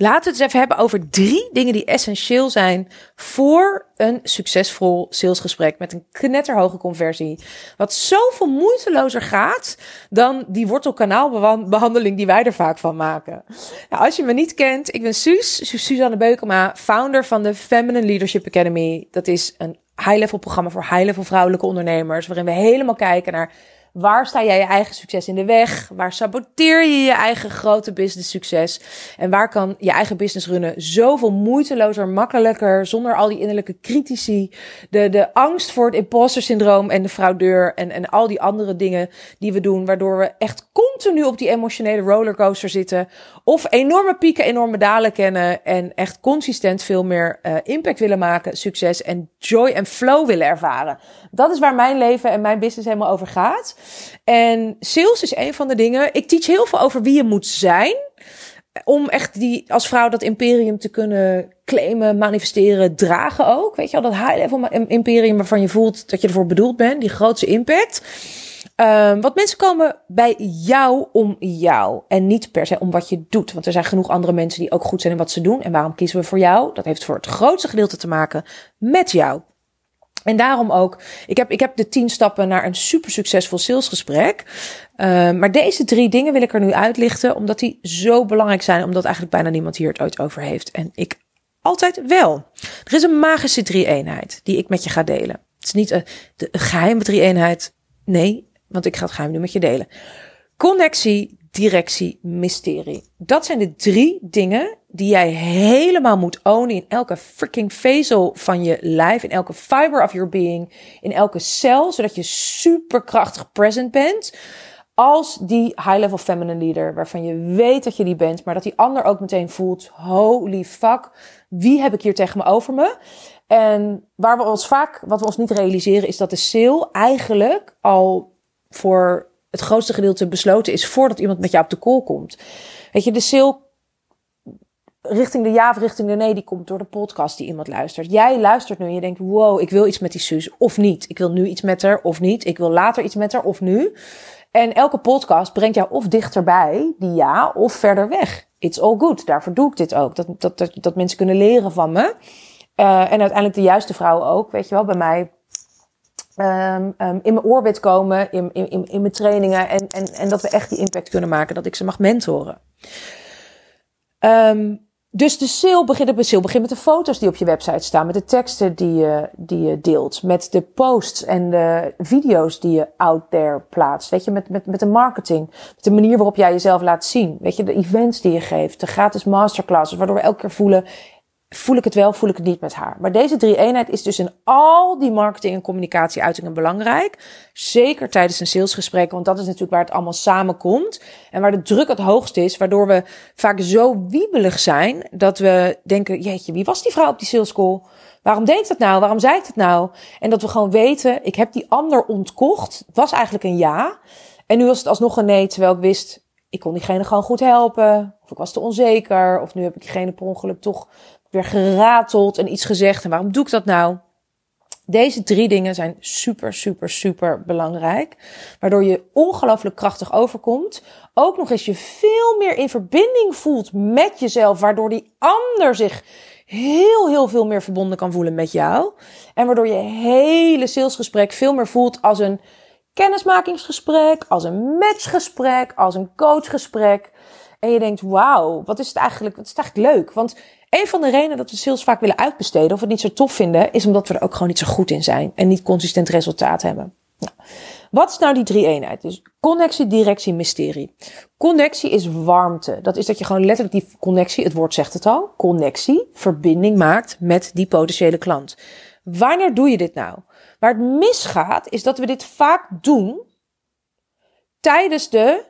Laten we het eens even hebben over drie dingen die essentieel zijn voor een succesvol salesgesprek met een knetterhoge conversie. Wat zoveel moeitelozer gaat dan die wortelkanaalbehandeling die wij er vaak van maken. Nou, als je me niet kent, ik ben Suus, Suzanne Beukema, founder van de Feminine Leadership Academy. Dat is een high-level programma voor high-level vrouwelijke ondernemers, waarin we helemaal kijken naar Waar sta jij je eigen succes in de weg? Waar saboteer je je eigen grote business succes? En waar kan je eigen business runnen zoveel moeitelozer, makkelijker, zonder al die innerlijke critici, de, de angst voor het imposter syndroom en de fraudeur en, en al die andere dingen die we doen, waardoor we echt continu op die emotionele rollercoaster zitten of enorme pieken, enorme dalen kennen en echt consistent veel meer uh, impact willen maken, succes en joy en flow willen ervaren. Dat is waar mijn leven en mijn business helemaal over gaat. En sales is een van de dingen. Ik teach heel veel over wie je moet zijn. Om echt die, als vrouw dat imperium te kunnen claimen, manifesteren, dragen ook. Weet je wel, dat high-level imperium waarvan je voelt dat je ervoor bedoeld bent. Die grootste impact. Um, want mensen komen bij jou om jou en niet per se om wat je doet. Want er zijn genoeg andere mensen die ook goed zijn in wat ze doen. En waarom kiezen we voor jou? Dat heeft voor het grootste gedeelte te maken met jou. En daarom ook, ik heb, ik heb de tien stappen naar een super succesvol salesgesprek. Uh, maar deze drie dingen wil ik er nu uitlichten, omdat die zo belangrijk zijn, omdat eigenlijk bijna niemand hier het ooit over heeft. En ik altijd wel. Er is een magische drie-eenheid die ik met je ga delen. Het is niet een, de geheime drie-eenheid. Nee, want ik ga het geheim nu met je delen. Connectie, directie, mysterie. Dat zijn de drie dingen die jij helemaal moet ownen in elke freaking vezel van je lijf, in elke fiber of your being, in elke cel, zodat je superkrachtig present bent. Als die high-level feminine leader, waarvan je weet dat je die bent, maar dat die ander ook meteen voelt: holy fuck, wie heb ik hier tegen me over me? En waar we ons vaak, wat we ons niet realiseren, is dat de sale eigenlijk al voor het grootste gedeelte besloten is voordat iemand met jou op de call komt. Weet je, de sale richting de ja of richting de nee, die komt door de podcast die iemand luistert. Jij luistert nu en je denkt, wow, ik wil iets met die zus of niet. Ik wil nu iets met haar of niet. Ik wil later iets met haar of nu. En elke podcast brengt jou of dichterbij die ja of verder weg. It's all good. Daarvoor doe ik dit ook. Dat, dat, dat, mensen kunnen leren van me. Uh, en uiteindelijk de juiste vrouw ook, weet je wel, bij mij um, um, in mijn orbit komen, in, in, in, in mijn trainingen. En, en, en dat we echt die impact kunnen maken, dat ik ze mag mentoren. Um, dus de sale begint, de sale begint met de foto's die op je website staan, met de teksten die je, die je deelt, met de posts en de video's die je out there plaatst. Weet je, met, met, met de marketing, met de manier waarop jij jezelf laat zien. Weet je, de events die je geeft, de gratis masterclasses, waardoor we elke keer voelen, voel ik het wel, voel ik het niet met haar. Maar deze drie eenheid is dus in al die marketing- en communicatieuitingen belangrijk. Zeker tijdens een salesgesprek, want dat is natuurlijk waar het allemaal samenkomt. En waar de druk het hoogst is, waardoor we vaak zo wiebelig zijn dat we denken, jeetje, wie was die vrouw op die sales call? Waarom deed ik dat nou? Waarom zei ik dat nou? En dat we gewoon weten, ik heb die ander ontkocht. Het was eigenlijk een ja. En nu was het alsnog een nee, terwijl ik wist, ik kon diegene gewoon goed helpen. Of ik was te onzeker. Of nu heb ik diegene per ongeluk toch weer gerateld en iets gezegd. En waarom doe ik dat nou? Deze drie dingen zijn super, super, super belangrijk. Waardoor je ongelooflijk krachtig overkomt. Ook nog eens je veel meer in verbinding voelt met jezelf. Waardoor die ander zich heel, heel veel meer verbonden kan voelen met jou. En waardoor je hele salesgesprek veel meer voelt als een kennismakingsgesprek, als een matchgesprek, als een coachgesprek. En je denkt, wauw, wat is het eigenlijk, wat is het eigenlijk leuk? Want een van de redenen dat we sales vaak willen uitbesteden of het niet zo tof vinden, is omdat we er ook gewoon niet zo goed in zijn en niet consistent resultaat hebben. Nou, wat is nou die drie eenheid? Dus connectie, directie, mysterie. Connectie is warmte. Dat is dat je gewoon letterlijk die connectie, het woord zegt het al, connectie, verbinding maakt met die potentiële klant. Wanneer doe je dit nou? Waar het misgaat, is dat we dit vaak doen tijdens de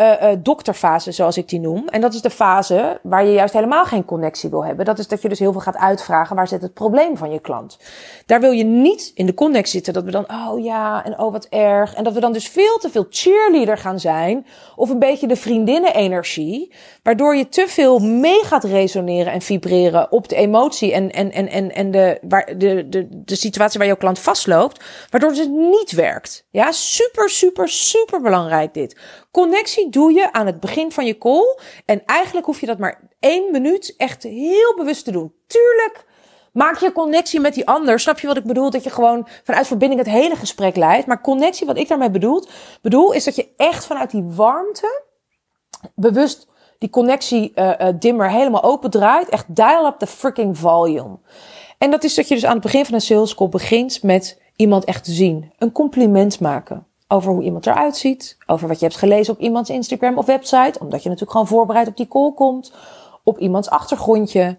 uh, dokterfase, zoals ik die noem. En dat is de fase waar je juist helemaal geen connectie wil hebben. Dat is dat je dus heel veel gaat uitvragen waar zit het probleem van je klant. Daar wil je niet in de connectie zitten dat we dan, oh ja, en oh wat erg. En dat we dan dus veel te veel cheerleader gaan zijn. Of een beetje de vriendinnen-energie. Waardoor je te veel mee gaat resoneren en vibreren op de emotie en, en, en, en, en de, waar, de, de, de situatie waar jouw klant vastloopt. Waardoor het niet werkt. Ja, super, super, super belangrijk dit. Connectie doe je aan het begin van je call. En eigenlijk hoef je dat maar één minuut echt heel bewust te doen. Tuurlijk maak je connectie met die ander. Snap je wat ik bedoel? Dat je gewoon vanuit verbinding het hele gesprek leidt. Maar connectie, wat ik daarmee bedoel, bedoel is dat je echt vanuit die warmte bewust die connectie uh, uh, dimmer helemaal open draait. Echt dial up the freaking volume. En dat is dat je dus aan het begin van een sales call begint met iemand echt te zien. Een compliment maken over hoe iemand eruit ziet. Over wat je hebt gelezen op iemands Instagram of website. Omdat je natuurlijk gewoon voorbereid op die call komt. Op iemands achtergrondje.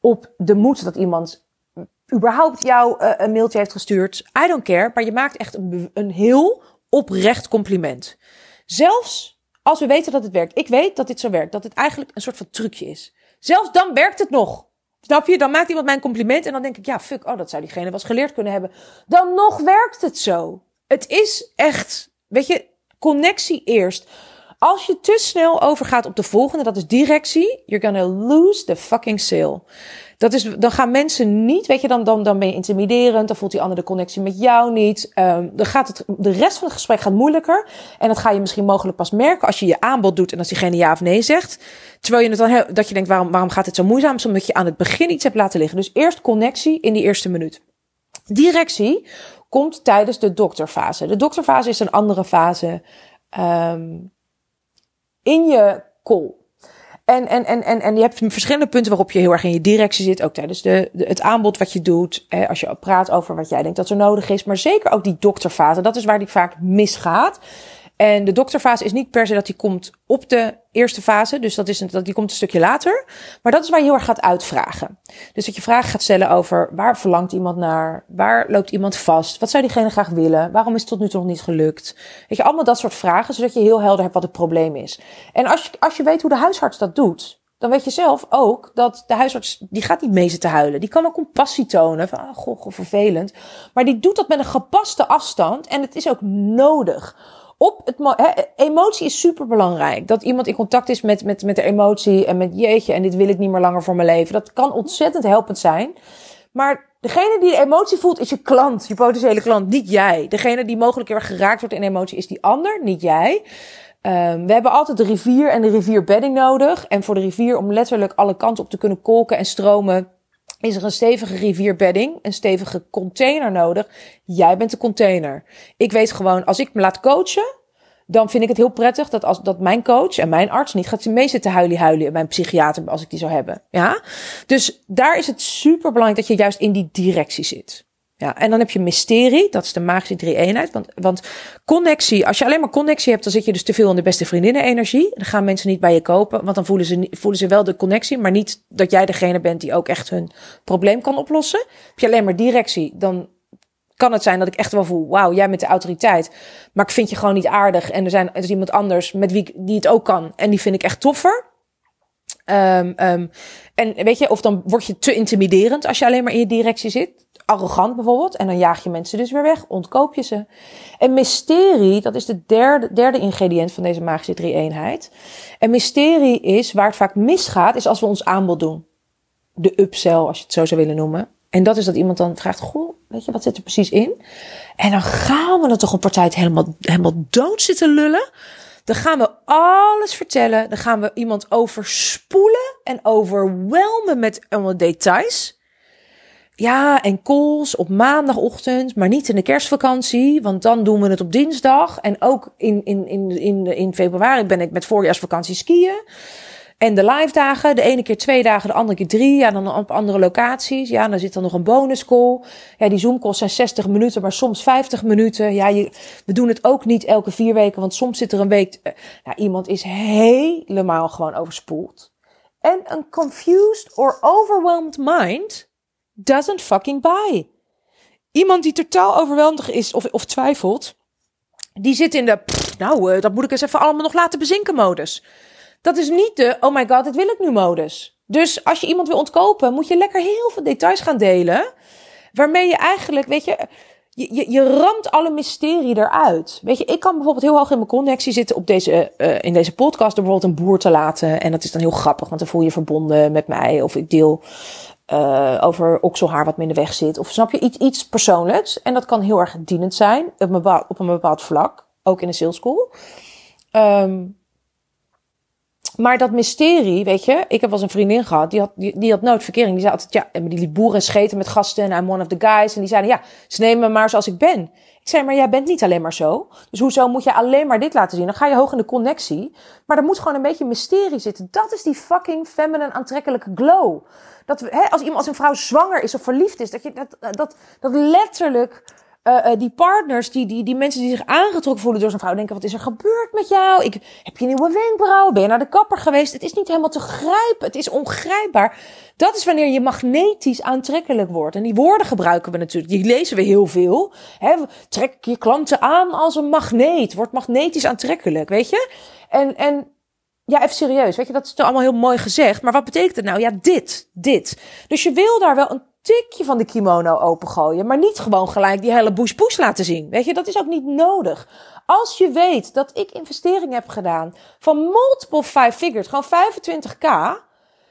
Op de moed dat iemand überhaupt jou uh, een mailtje heeft gestuurd. I don't care. Maar je maakt echt een, een heel oprecht compliment. Zelfs als we weten dat het werkt. Ik weet dat dit zo werkt. Dat het eigenlijk een soort van trucje is. Zelfs dan werkt het nog. Snap je? Dan maakt iemand mij een compliment en dan denk ik, ja, fuck, oh, dat zou diegene wel eens geleerd kunnen hebben. Dan nog werkt het zo. Het is echt, weet je, connectie eerst. Als je te snel overgaat op de volgende, dat is directie, you're gonna lose the fucking sale. Dat is, dan gaan mensen niet, weet je, dan, dan, dan ben je intimiderend, dan voelt die ander de connectie met jou niet. Um, dan gaat het, de rest van het gesprek gaat moeilijker. En dat ga je misschien mogelijk pas merken als je je aanbod doet en als diegene ja of nee zegt. Terwijl je het dan, dat je denkt, waarom, waarom gaat het zo moeizaam? Omdat je aan het begin iets hebt laten liggen. Dus eerst connectie in die eerste minuut. Directie komt tijdens de dokterfase. De dokterfase is een andere fase um, in je call. En, en, en, en, en je hebt verschillende punten waarop je heel erg in je directie zit. Ook tijdens de, de het aanbod wat je doet. Hè, als je praat over wat jij denkt dat er nodig is. Maar zeker ook die dokterfase. Dat is waar die vaak misgaat. En de dokterfase is niet per se dat die komt op de eerste fase. Dus dat is een, dat die komt een stukje later. Maar dat is waar je heel erg gaat uitvragen. Dus dat je vragen gaat stellen over waar verlangt iemand naar? Waar loopt iemand vast? Wat zou diegene graag willen? Waarom is het tot nu toe nog niet gelukt? Weet je, allemaal dat soort vragen, zodat je heel helder hebt wat het probleem is. En als je, als je weet hoe de huisarts dat doet, dan weet je zelf ook dat de huisarts, die gaat niet mee zitten huilen. Die kan ook compassie tonen. Van, oh, goh, goh, vervelend. Maar die doet dat met een gepaste afstand. En het is ook nodig op het he, emotie is super belangrijk. Dat iemand in contact is met, met, met de emotie en met jeetje en dit wil ik niet meer langer voor mijn leven. Dat kan ontzettend helpend zijn. Maar degene die de emotie voelt is je klant, je potentiële klant, niet jij. Degene die mogelijk weer geraakt wordt in emotie is die ander, niet jij. Um, we hebben altijd de rivier en de rivierbedding nodig. En voor de rivier om letterlijk alle kanten op te kunnen kolken en stromen, is er een stevige rivierbedding, een stevige container nodig. Jij bent de container. Ik weet gewoon, als ik me laat coachen, dan vind ik het heel prettig dat, als, dat mijn coach en mijn arts niet gaat mee zitten huilie huilen. Mijn psychiater, als ik die zou hebben. Ja? Dus daar is het super belangrijk dat je juist in die directie zit. Ja, en dan heb je mysterie, dat is de magische drie-eenheid. Want, want connectie, als je alleen maar connectie hebt, dan zit je dus te veel in de beste vriendinnen-energie. Dan gaan mensen niet bij je kopen, want dan voelen ze, voelen ze wel de connectie, maar niet dat jij degene bent die ook echt hun probleem kan oplossen. Heb je alleen maar directie, dan kan het zijn dat ik echt wel voel, wauw, jij bent de autoriteit. Maar ik vind je gewoon niet aardig en er, zijn, er is iemand anders met wie die het ook kan en die vind ik echt toffer. Um, um, en weet je, of dan word je te intimiderend als je alleen maar in je directie zit arrogant bijvoorbeeld. En dan jaag je mensen dus weer weg, ontkoop je ze. En mysterie, dat is de derde, derde ingrediënt van deze magische drie-eenheid. En mysterie is, waar het vaak misgaat, is als we ons aanbod doen. De upsell, als je het zo zou willen noemen. En dat is dat iemand dan vraagt, goh, weet je, wat zit er precies in? En dan gaan we er toch een partij helemaal, helemaal dood zitten lullen. Dan gaan we alles vertellen. Dan gaan we iemand overspoelen en overwelmen met allemaal details. Ja, en calls op maandagochtend, maar niet in de kerstvakantie, want dan doen we het op dinsdag. En ook in, in, in, in, in februari ben ik met voorjaarsvakantie skiën. En de live dagen, de ene keer twee dagen, de andere keer drie. Ja, dan op andere locaties. Ja, dan zit er nog een bonus call. Ja, die Zoom calls zijn 60 minuten, maar soms 50 minuten. Ja, je, we doen het ook niet elke vier weken, want soms zit er een week. Ja, iemand is helemaal gewoon overspoeld. En een confused or overwhelmed mind doesn't fucking buy. Iemand die totaal overweldigd is of, of twijfelt, die zit in de, nou, uh, dat moet ik eens even allemaal nog laten bezinken modus. Dat is niet de, oh my god, dit wil ik nu modus. Dus als je iemand wil ontkopen, moet je lekker heel veel details gaan delen. Waarmee je eigenlijk, weet je, je, je, je ramt alle mysterie eruit. Weet je, ik kan bijvoorbeeld heel hoog in mijn connectie zitten op deze, uh, in deze podcast door bijvoorbeeld een boer te laten. En dat is dan heel grappig, want dan voel je verbonden met mij. Of ik deel uh, over okselhaar wat me in de weg zit. Of snap je iets, iets persoonlijks. En dat kan heel erg dienend zijn op een bepaald, op een bepaald vlak. Ook in een sales school. Maar dat mysterie, weet je, ik heb wel eens een vriendin gehad, die had, die, die had nooit verkering. Die zei altijd, ja, die liep boeren scheten met gasten en I'm one of the guys. En die zeiden, ja, ze nemen me maar zoals ik ben. Ik zei, maar jij bent niet alleen maar zo. Dus hoezo moet je alleen maar dit laten zien? Dan ga je hoog in de connectie. Maar er moet gewoon een beetje mysterie zitten. Dat is die fucking feminine aantrekkelijke glow. Dat, hè, als iemand, als een vrouw zwanger is of verliefd is, dat je dat, dat, dat letterlijk uh, die partners, die, die, die mensen die zich aangetrokken voelen door zo'n vrouw, denken: wat is er gebeurd met jou? Ik, heb je nieuwe wenkbrauwen? Ben je naar de kapper geweest? Het is niet helemaal te grijpen. Het is ongrijpbaar. Dat is wanneer je magnetisch aantrekkelijk wordt. En die woorden gebruiken we natuurlijk. Die lezen we heel veel. Hè? Trek je klanten aan als een magneet. Wordt magnetisch aantrekkelijk, weet je? En, en ja, even serieus. Weet je, dat is allemaal heel mooi gezegd. Maar wat betekent het nou? Ja, dit, dit. Dus je wil daar wel een tikje van de kimono opengooien. Maar niet gewoon gelijk die hele bush push laten zien. Weet je, dat is ook niet nodig. Als je weet dat ik investeringen heb gedaan van multiple five figures, gewoon 25k.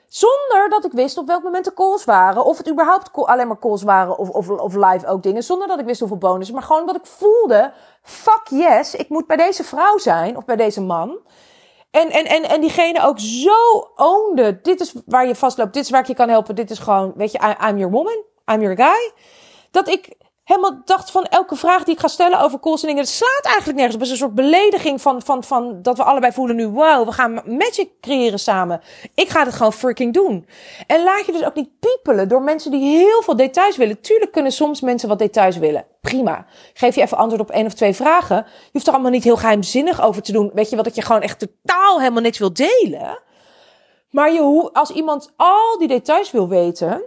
Zonder dat ik wist op welk moment de calls waren. Of het überhaupt alleen maar calls waren of, of, of live ook dingen. Zonder dat ik wist hoeveel bonus. Maar gewoon dat ik voelde, fuck yes, ik moet bij deze vrouw zijn. Of bij deze man. En, en, en, en diegene ook zo oonde. Dit is waar je vastloopt. Dit is waar ik je kan helpen. Dit is gewoon, weet je, I'm your woman. I'm your guy. Dat ik helemaal dacht van elke vraag die ik ga stellen over calls en dingen. Het slaat eigenlijk nergens op. Het is een soort belediging van, van, van dat we allebei voelen nu. Wow, we gaan magic creëren samen. Ik ga het gewoon freaking doen. En laat je dus ook niet piepelen door mensen die heel veel details willen. Tuurlijk kunnen soms mensen wat details willen. Prima. Geef je even antwoord op één of twee vragen. Je hoeft er allemaal niet heel geheimzinnig over te doen. Weet je wat dat je gewoon echt totaal helemaal niks wil delen. Maar je, als iemand al die details wil weten,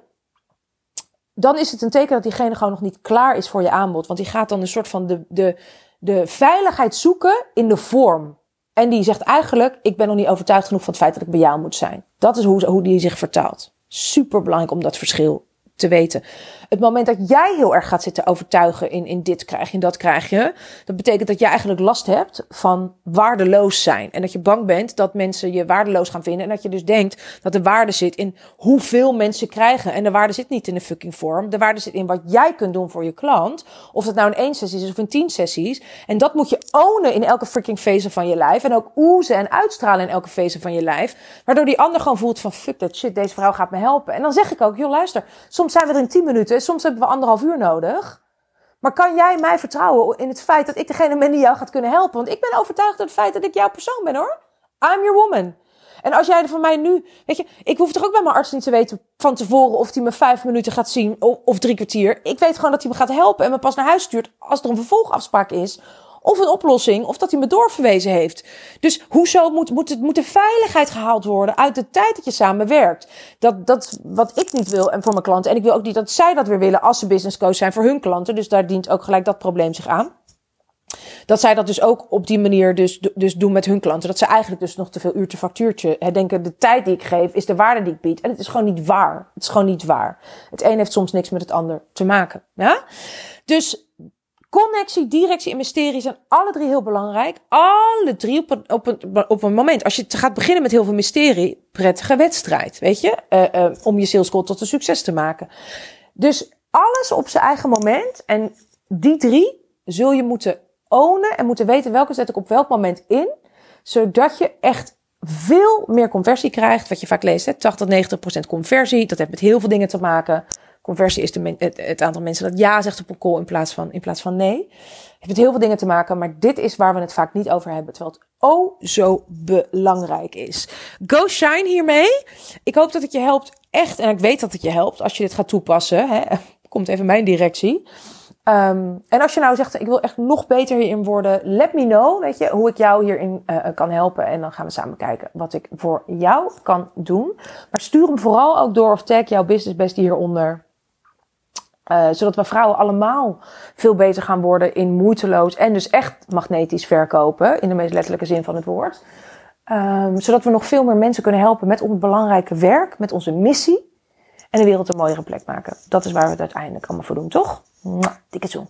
dan is het een teken dat diegene gewoon nog niet klaar is voor je aanbod. Want die gaat dan een soort van de, de, de veiligheid zoeken in de vorm. En die zegt eigenlijk, ik ben nog niet overtuigd genoeg van het feit dat ik bij jou moet zijn. Dat is hoe, hoe die zich vertaalt. Super belangrijk om dat verschil te weten. Het moment dat jij heel erg gaat zitten overtuigen in, in dit krijg je en dat krijg je, dat betekent dat jij eigenlijk last hebt van waardeloos zijn. En dat je bang bent dat mensen je waardeloos gaan vinden. En dat je dus denkt dat de waarde zit in hoeveel mensen krijgen. En de waarde zit niet in de fucking vorm. De waarde zit in wat jij kunt doen voor je klant. Of dat nou in één sessie is of in tien sessies. En dat moet je ownen in elke freaking fase van je lijf. En ook oezen en uitstralen in elke fase van je lijf. Waardoor die ander gewoon voelt van fuck that shit, deze vrouw gaat me helpen. En dan zeg ik ook, joh luister, soms zijn we er in tien minuten soms hebben we anderhalf uur nodig. Maar kan jij mij vertrouwen in het feit dat ik degene ben die jou gaat kunnen helpen? Want ik ben overtuigd door het feit dat ik jouw persoon ben hoor. I'm your woman. En als jij er van mij nu, weet je, ik hoef toch ook bij mijn arts niet te weten van tevoren of hij me vijf minuten gaat zien of drie kwartier. Ik weet gewoon dat hij me gaat helpen en me pas naar huis stuurt als er een vervolgafspraak is of een oplossing, of dat hij me doorverwezen heeft. Dus hoezo moet, moet, het, de veiligheid gehaald worden uit de tijd dat je samen werkt? Dat, dat wat ik niet wil en voor mijn klanten. En ik wil ook niet dat zij dat weer willen als ze business coach zijn voor hun klanten. Dus daar dient ook gelijk dat probleem zich aan. Dat zij dat dus ook op die manier dus, dus doen met hun klanten. Dat ze eigenlijk dus nog te veel uurtje factuurtje denken. De tijd die ik geef is de waarde die ik bied. En het is gewoon niet waar. Het is gewoon niet waar. Het een heeft soms niks met het ander te maken. Ja? Dus Connectie, directie en mysterie zijn alle drie heel belangrijk. Alle drie op een, op een, op een moment. Als je gaat beginnen met heel veel mysterie, prettige wedstrijd, weet je? Uh, uh, om je sales call tot een succes te maken. Dus alles op zijn eigen moment. En die drie zul je moeten ownen en moeten weten welke zet ik op welk moment in. Zodat je echt veel meer conversie krijgt. Wat je vaak leest, hè? 80, 90% conversie. Dat heeft met heel veel dingen te maken. Conversie is de het, het, aantal mensen dat ja zegt op een call in plaats van, in plaats van nee. Heeft met heel veel dingen te maken, maar dit is waar we het vaak niet over hebben. Terwijl het oh zo belangrijk is. Go shine hiermee. Ik hoop dat het je helpt. Echt, en ik weet dat het je helpt als je dit gaat toepassen. Hè. Komt even mijn directie. Um, en als je nou zegt, ik wil echt nog beter hierin worden, let me know, weet je, hoe ik jou hierin uh, kan helpen. En dan gaan we samen kijken wat ik voor jou kan doen. Maar stuur hem vooral ook door of tag jouw business best hieronder. Uh, zodat we vrouwen allemaal veel beter gaan worden in moeiteloos en dus echt magnetisch verkopen, in de meest letterlijke zin van het woord. Um, zodat we nog veel meer mensen kunnen helpen met ons belangrijke werk, met onze missie en de wereld een mooiere plek maken. Dat is waar we het uiteindelijk allemaal voor doen, toch? Dikke zoen.